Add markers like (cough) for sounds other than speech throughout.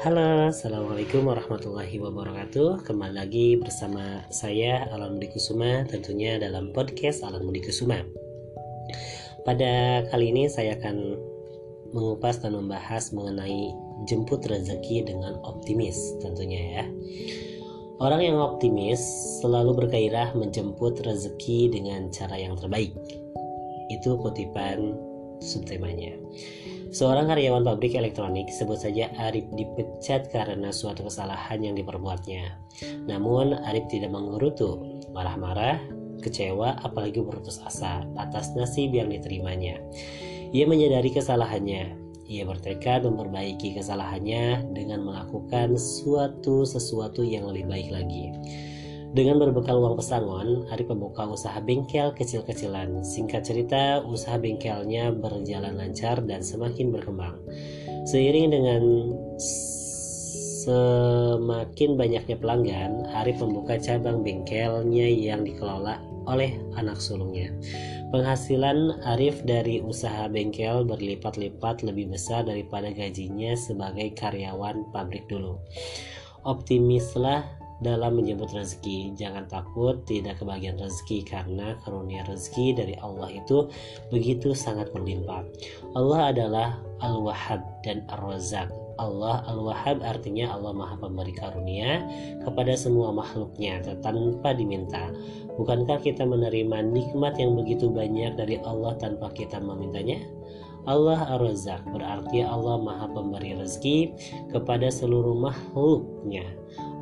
Halo, Assalamualaikum warahmatullahi wabarakatuh. Kembali lagi bersama saya Alan Budi Kusuma Tentunya dalam podcast Alan Budi Kusuma. Pada kali ini saya akan mengupas dan membahas mengenai jemput rezeki dengan optimis tentunya ya. Orang yang optimis selalu bergairah menjemput rezeki dengan cara yang terbaik. Itu kutipan subtemanya Seorang karyawan pabrik elektronik, sebut saja Arif dipecat karena suatu kesalahan yang diperbuatnya. Namun Arif tidak mengerutu, marah-marah, kecewa, apalagi berputus asa atas nasib yang diterimanya. Ia menyadari kesalahannya. Ia bertekad memperbaiki kesalahannya dengan melakukan suatu sesuatu yang lebih baik lagi. Dengan berbekal uang pesangon, Arif membuka usaha bengkel kecil-kecilan. Singkat cerita, usaha bengkelnya berjalan lancar dan semakin berkembang. Seiring dengan semakin banyaknya pelanggan, Arif membuka cabang bengkelnya yang dikelola oleh anak sulungnya. Penghasilan Arif dari usaha bengkel berlipat-lipat lebih besar daripada gajinya sebagai karyawan pabrik dulu. Optimislah dalam menjemput rezeki. Jangan takut tidak kebagian rezeki karena karunia rezeki dari Allah itu begitu sangat berlimpah. Allah adalah Al-Wahhab dan Ar-Razzaq. Allah Al-Wahhab artinya Allah Maha Pemberi karunia kepada semua makhluknya tanpa diminta. Bukankah kita menerima nikmat yang begitu banyak dari Allah tanpa kita memintanya? Allah Ar-Razzaq berarti Allah Maha Pemberi rezeki kepada seluruh makhluknya.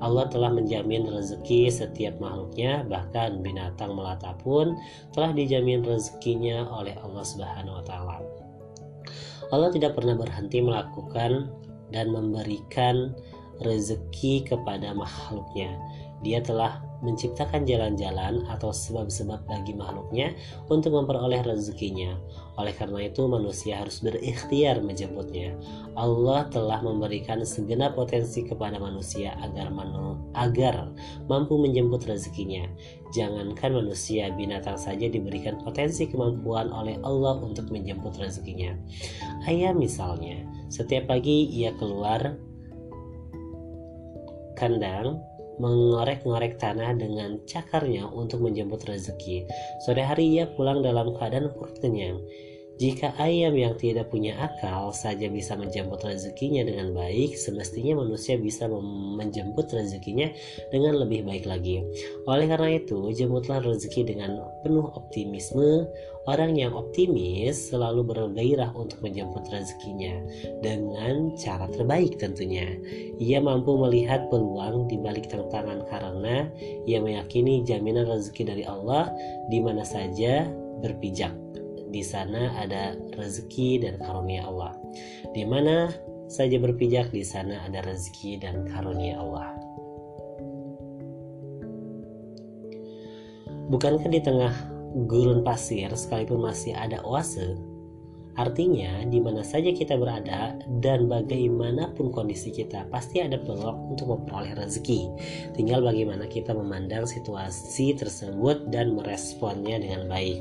Allah telah menjamin rezeki setiap makhluknya, bahkan binatang melata pun telah dijamin rezekinya oleh Allah Subhanahu wa taala. Allah tidak pernah berhenti melakukan dan memberikan rezeki kepada makhluknya. Dia telah menciptakan jalan-jalan atau sebab-sebab bagi makhluknya untuk memperoleh rezekinya. Oleh karena itu manusia harus berikhtiar menjemputnya. Allah telah memberikan segenap potensi kepada manusia agar manu, agar mampu menjemput rezekinya. Jangankan manusia, binatang saja diberikan potensi kemampuan oleh Allah untuk menjemput rezekinya. Ayam misalnya, setiap pagi ia keluar kandang mengorek-ngorek tanah dengan cakarnya untuk menjemput rezeki. Sore hari ia pulang dalam keadaan perut kenyang. Jika ayam yang tidak punya akal saja bisa menjemput rezekinya dengan baik, semestinya manusia bisa menjemput rezekinya dengan lebih baik lagi. Oleh karena itu, jemputlah rezeki dengan penuh optimisme. Orang yang optimis selalu bergairah untuk menjemput rezekinya dengan cara terbaik tentunya. Ia mampu melihat peluang di balik tantangan karena ia meyakini jaminan rezeki dari Allah di mana saja berpijak di sana ada rezeki dan karunia Allah. Di mana saja berpijak di sana ada rezeki dan karunia Allah. Bukankah di tengah gurun pasir sekalipun masih ada oase? Artinya, di mana saja kita berada dan bagaimanapun kondisi kita, pasti ada peluang untuk memperoleh rezeki. Tinggal bagaimana kita memandang situasi tersebut dan meresponnya dengan baik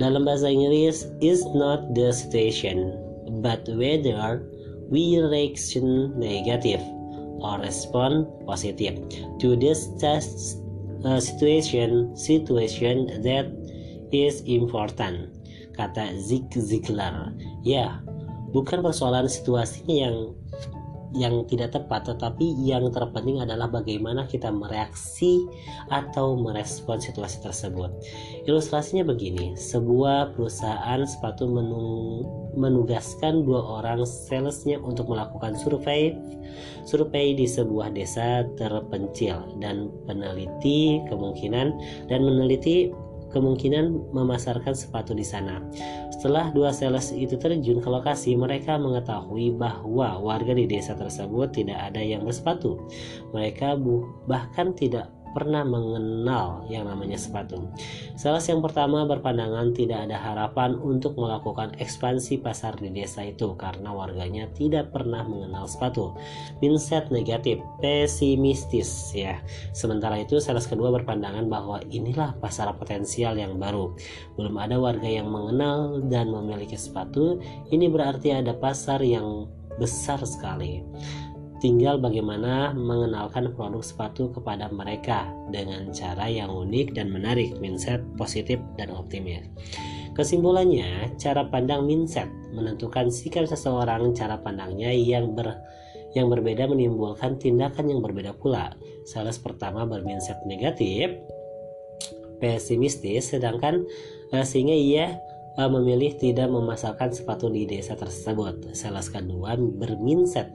dalam bahasa Inggris is not the situation but whether we reaction negative or respond positive to this test uh, situation situation that is important kata Zig Ziglar. Ya bukan persoalan situasinya yang yang tidak tepat, tetapi yang terpenting adalah bagaimana kita mereaksi atau merespon situasi tersebut. Ilustrasinya begini, sebuah perusahaan sepatu menugaskan dua orang salesnya untuk melakukan survei survei di sebuah desa terpencil dan peneliti kemungkinan dan meneliti kemungkinan memasarkan sepatu di sana. Setelah dua sales itu terjun ke lokasi, mereka mengetahui bahwa warga di desa tersebut tidak ada yang bersepatu. Mereka bahkan tidak pernah mengenal yang namanya sepatu. Sales yang pertama berpandangan tidak ada harapan untuk melakukan ekspansi pasar di desa itu karena warganya tidak pernah mengenal sepatu. Mindset negatif, pesimistis ya. Sementara itu sales kedua berpandangan bahwa inilah pasar potensial yang baru. Belum ada warga yang mengenal dan memiliki sepatu. Ini berarti ada pasar yang besar sekali. Tinggal bagaimana mengenalkan produk sepatu kepada mereka dengan cara yang unik dan menarik, mindset positif dan optimis. Kesimpulannya, cara pandang mindset menentukan sikap seseorang, cara pandangnya yang ber yang berbeda menimbulkan tindakan yang berbeda pula. Salah pertama bermindset negatif, pesimistis, sedangkan uh, sehingga ia uh, memilih tidak memasarkan sepatu di desa tersebut. Salah kedua bermindset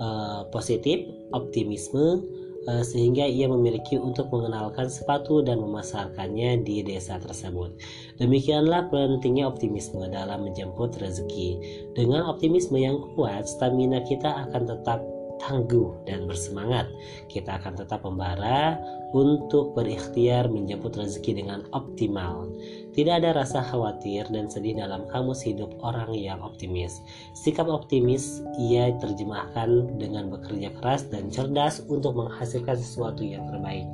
uh, positif, optimisme, uh, sehingga ia memiliki untuk mengenalkan sepatu dan memasarkannya di desa tersebut. Demikianlah pentingnya optimisme dalam menjemput rezeki. Dengan optimisme yang kuat, stamina kita akan tetap tangguh dan bersemangat. Kita akan tetap membara untuk berikhtiar menjemput rezeki dengan optimal. Tidak ada rasa khawatir dan sedih dalam kamus hidup orang yang optimis. Sikap optimis ia terjemahkan dengan bekerja keras dan cerdas untuk menghasilkan sesuatu yang terbaik.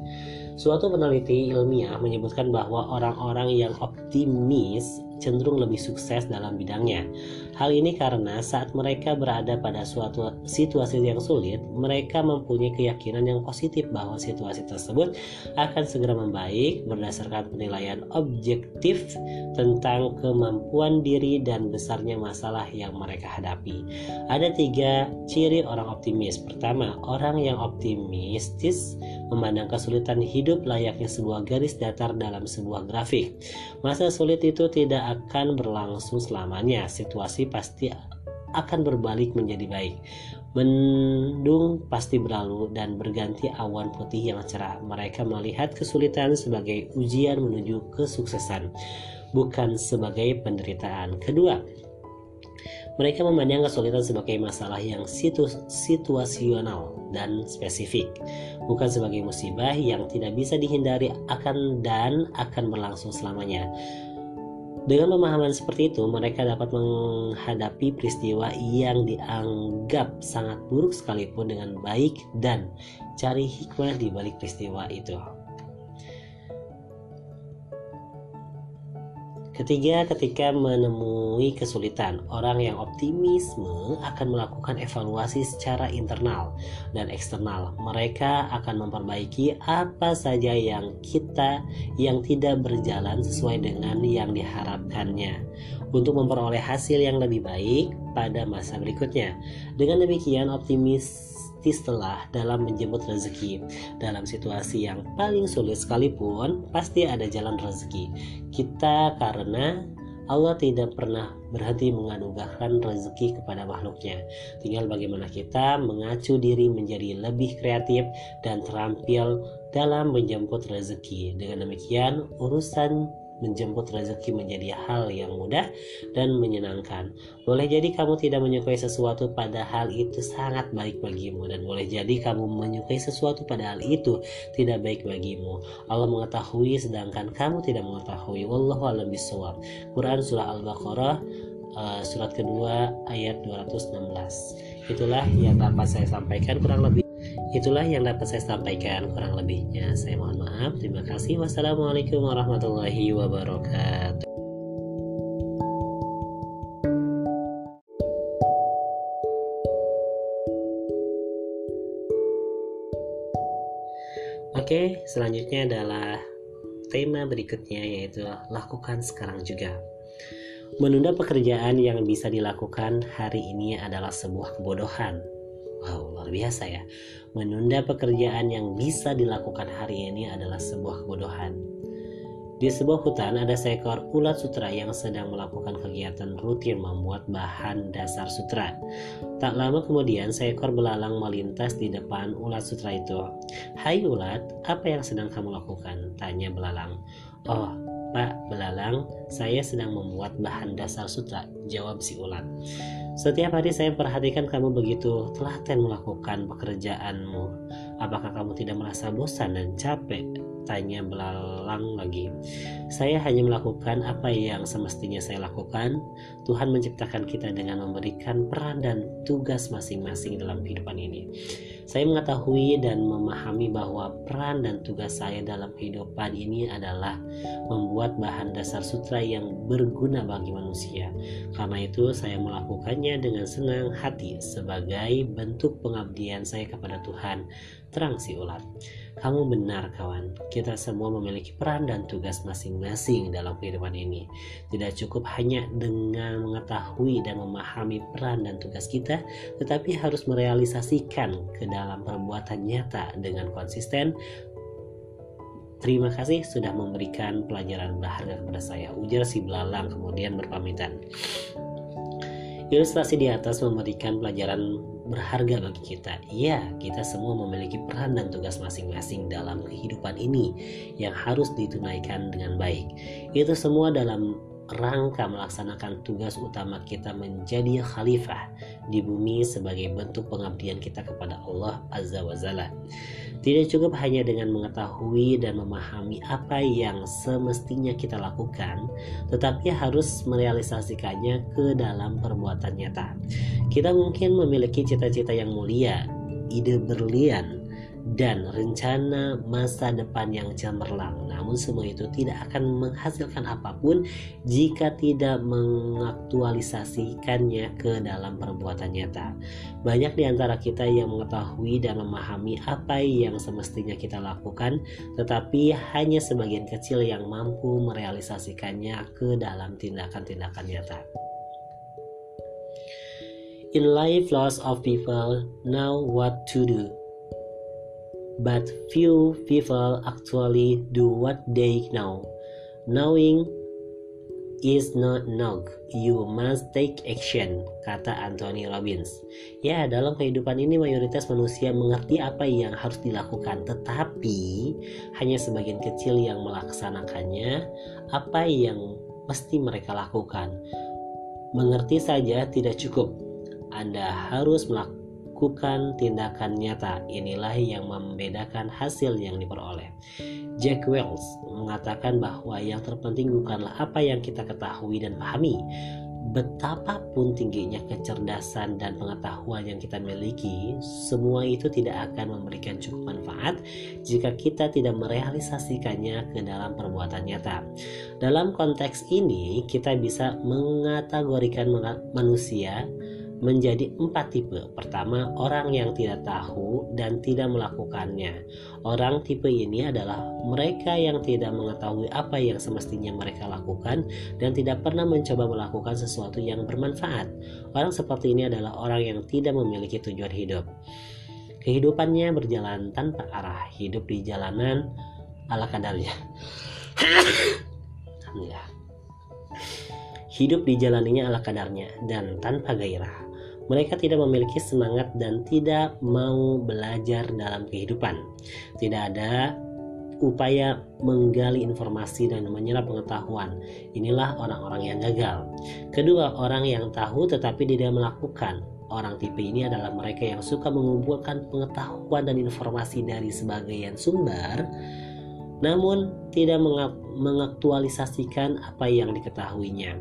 Suatu peneliti ilmiah menyebutkan bahwa orang-orang yang optimis cenderung lebih sukses dalam bidangnya. Hal ini karena saat mereka berada pada suatu situasi yang sulit, mereka mempunyai keyakinan yang positif bahwa situasi tersebut akan segera membaik berdasarkan penilaian objektif tentang kemampuan diri dan besarnya masalah yang mereka hadapi. Ada tiga ciri orang optimis. Pertama, orang yang optimistis memandang kesulitan hidup layaknya sebuah garis datar dalam sebuah grafik. Masa sulit itu tidak akan berlangsung selamanya. Situasi pasti akan berbalik menjadi baik. Mendung pasti berlalu dan berganti awan putih yang cerah. Mereka melihat kesulitan sebagai ujian menuju kesuksesan, bukan sebagai penderitaan. Kedua, mereka memandang kesulitan sebagai masalah yang situ situasional dan spesifik, bukan sebagai musibah yang tidak bisa dihindari akan dan akan berlangsung selamanya. Dengan pemahaman seperti itu, mereka dapat menghadapi peristiwa yang dianggap sangat buruk sekalipun dengan baik dan cari hikmah di balik peristiwa itu. Ketiga, ketika menemui kesulitan, orang yang optimisme akan melakukan evaluasi secara internal dan eksternal. Mereka akan memperbaiki apa saja yang kita yang tidak berjalan sesuai dengan yang diharapkannya untuk memperoleh hasil yang lebih baik pada masa berikutnya. Dengan demikian, optimis setelah dalam menjemput rezeki. Dalam situasi yang paling sulit sekalipun, pasti ada jalan rezeki. Kita karena Allah tidak pernah berhenti menganugerahkan rezeki kepada makhluknya. Tinggal bagaimana kita mengacu diri menjadi lebih kreatif dan terampil dalam menjemput rezeki. Dengan demikian, urusan menjemput rezeki menjadi hal yang mudah dan menyenangkan. Boleh jadi kamu tidak menyukai sesuatu padahal itu sangat baik bagimu dan boleh jadi kamu menyukai sesuatu padahal itu tidak baik bagimu. Allah mengetahui sedangkan kamu tidak mengetahui. Wallahu a'lam bishawab. Quran surah Al-Baqarah uh, surat kedua ayat 216. Itulah yang dapat saya sampaikan kurang lebih Itulah yang dapat saya sampaikan kurang lebihnya. Saya mohon maaf. Terima kasih. Wassalamualaikum warahmatullahi wabarakatuh. Oke, selanjutnya adalah tema berikutnya yaitu lakukan sekarang juga. Menunda pekerjaan yang bisa dilakukan hari ini adalah sebuah kebodohan biasa ya. Menunda pekerjaan yang bisa dilakukan hari ini adalah sebuah kebodohan. Di sebuah hutan ada seekor ulat sutra yang sedang melakukan kegiatan rutin membuat bahan dasar sutra. Tak lama kemudian seekor belalang melintas di depan ulat sutra itu. Hai ulat, apa yang sedang kamu lakukan? Tanya belalang. Oh, Pak Belalang, saya sedang membuat bahan dasar sutra, jawab si ulat. Setiap hari saya perhatikan kamu begitu telaten melakukan pekerjaanmu. Apakah kamu tidak merasa bosan dan capek? Tanya belalang lagi. Saya hanya melakukan apa yang semestinya saya lakukan. Tuhan menciptakan kita dengan memberikan peran dan tugas masing-masing dalam kehidupan ini. Saya mengetahui dan memahami bahwa peran dan tugas saya dalam kehidupan ini adalah membuat bahan dasar sutra yang berguna bagi manusia. Karena itu, saya melakukannya dengan senang hati sebagai bentuk pengabdian saya kepada Tuhan. Terang si ulat. Kamu benar kawan, kita semua memiliki peran dan tugas masing-masing dalam kehidupan ini. Tidak cukup hanya dengan mengetahui dan memahami peran dan tugas kita, tetapi harus merealisasikan ke dalam perbuatan nyata dengan konsisten, Terima kasih sudah memberikan pelajaran berharga kepada saya. Ujar si belalang kemudian berpamitan. Ilustrasi di atas memberikan pelajaran berharga bagi kita. Iya, kita semua memiliki peran dan tugas masing-masing dalam kehidupan ini yang harus ditunaikan dengan baik. Itu semua dalam rangka melaksanakan tugas utama kita menjadi khalifah di bumi sebagai bentuk pengabdian kita kepada Allah Azza wa Jalla. Tidak cukup hanya dengan mengetahui dan memahami apa yang semestinya kita lakukan, tetapi harus merealisasikannya ke dalam perbuatan nyata. Kita mungkin memiliki cita-cita yang mulia, ide berlian, dan rencana masa depan yang cemerlang. Namun semua itu tidak akan menghasilkan apa pun jika tidak mengaktualisasikannya ke dalam perbuatan nyata. Banyak di antara kita yang mengetahui dan memahami apa yang semestinya kita lakukan, tetapi hanya sebagian kecil yang mampu merealisasikannya ke dalam tindakan-tindakan nyata. In life, lots of people know what to do but few people actually do what they know. Knowing is not enough. You must take action, kata Anthony Robbins. Ya, dalam kehidupan ini mayoritas manusia mengerti apa yang harus dilakukan, tetapi hanya sebagian kecil yang melaksanakannya. Apa yang mesti mereka lakukan? Mengerti saja tidak cukup. Anda harus melakukan melakukan tindakan nyata. Inilah yang membedakan hasil yang diperoleh. Jack Wells mengatakan bahwa yang terpenting bukanlah apa yang kita ketahui dan pahami, betapapun tingginya kecerdasan dan pengetahuan yang kita miliki, semua itu tidak akan memberikan cukup manfaat jika kita tidak merealisasikannya ke dalam perbuatan nyata. Dalam konteks ini, kita bisa mengategorikan manusia menjadi empat tipe. Pertama, orang yang tidak tahu dan tidak melakukannya. Orang tipe ini adalah mereka yang tidak mengetahui apa yang semestinya mereka lakukan dan tidak pernah mencoba melakukan sesuatu yang bermanfaat. Orang seperti ini adalah orang yang tidak memiliki tujuan hidup. Kehidupannya berjalan tanpa arah, hidup di jalanan ala kadarnya. (coughs) Alhamdulillah. Hidup dijalaninya ala kadarnya dan tanpa gairah mereka tidak memiliki semangat dan tidak mau belajar dalam kehidupan. Tidak ada upaya menggali informasi dan menyerap pengetahuan. Inilah orang-orang yang gagal. Kedua, orang yang tahu tetapi tidak melakukan. Orang tipe ini adalah mereka yang suka mengumpulkan pengetahuan dan informasi dari sebagian sumber, namun tidak mengaktualisasikan apa yang diketahuinya.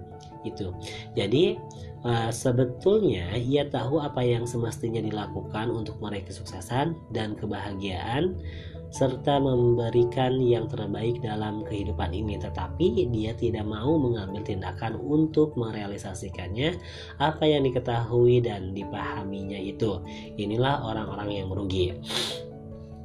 Itu. Jadi, uh, sebetulnya ia tahu apa yang semestinya dilakukan untuk meraih kesuksesan dan kebahagiaan serta memberikan yang terbaik dalam kehidupan ini tetapi dia tidak mau mengambil tindakan untuk merealisasikannya apa yang diketahui dan dipahaminya itu inilah orang-orang yang merugi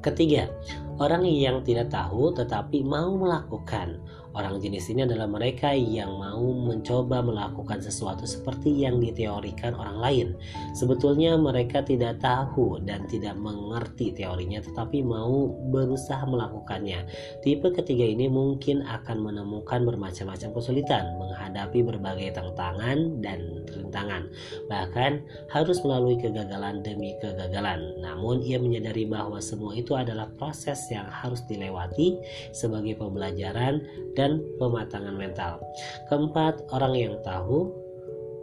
ketiga orang yang tidak tahu tetapi mau melakukan Orang jenis ini adalah mereka yang mau mencoba melakukan sesuatu seperti yang diteorikan orang lain. Sebetulnya mereka tidak tahu dan tidak mengerti teorinya tetapi mau berusaha melakukannya. Tipe ketiga ini mungkin akan menemukan bermacam-macam kesulitan menghadapi berbagai tantangan dan rintangan. Bahkan harus melalui kegagalan demi kegagalan. Namun ia menyadari bahwa semua itu adalah proses yang harus dilewati sebagai pembelajaran dan dan pematangan mental. Keempat, orang yang tahu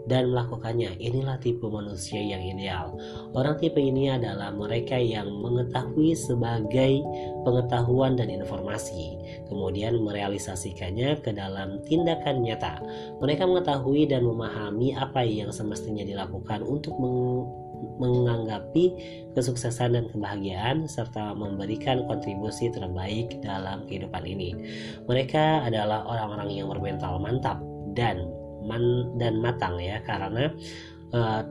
dan melakukannya. Inilah tipe manusia yang ideal. Orang tipe ini adalah mereka yang mengetahui sebagai pengetahuan dan informasi, kemudian merealisasikannya ke dalam tindakan nyata. Mereka mengetahui dan memahami apa yang semestinya dilakukan untuk meng menganggapi kesuksesan dan kebahagiaan serta memberikan kontribusi terbaik dalam kehidupan ini. Mereka adalah orang-orang yang bermental mantap dan man dan matang ya karena uh,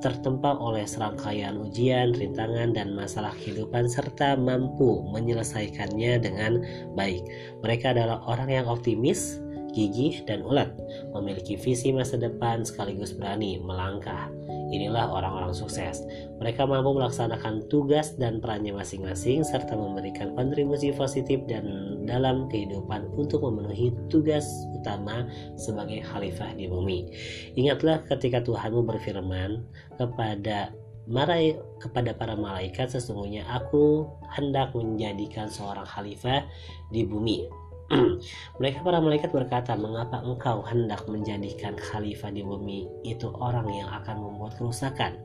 tertempa oleh serangkaian ujian, rintangan, dan masalah kehidupan serta mampu menyelesaikannya dengan baik. Mereka adalah orang yang optimis, gigih, dan ulet, memiliki visi masa depan sekaligus berani melangkah. Inilah orang-orang sukses. Mereka mampu melaksanakan tugas dan perannya masing-masing serta memberikan kontribusi positif dan dalam kehidupan untuk memenuhi tugas utama sebagai khalifah di bumi. Ingatlah ketika Tuhanmu berfirman kepada Marai kepada para malaikat sesungguhnya aku hendak menjadikan seorang khalifah di bumi (clears throat) Mereka para malaikat berkata, "Mengapa engkau hendak menjadikan khalifah di bumi itu orang yang akan membuat kerusakan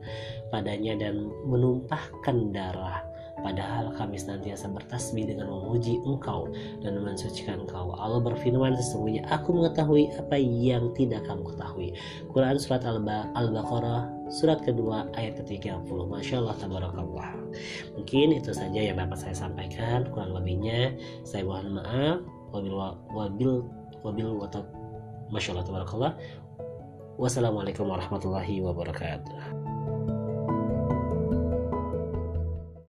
padanya dan menumpahkan darah?" Padahal kami senantiasa bertasbih dengan memuji engkau dan mensucikan engkau. Allah berfirman sesungguhnya aku mengetahui apa yang tidak kamu ketahui. Quran Surat Al-Baqarah surat kedua ayat ke-30. Masya Allah tabarakallah. Mungkin itu saja yang dapat saya sampaikan. Kurang lebihnya saya mohon maaf wabil wabil wabil watab masya Allah tabarakallah. Wassalamualaikum warahmatullahi wabarakatuh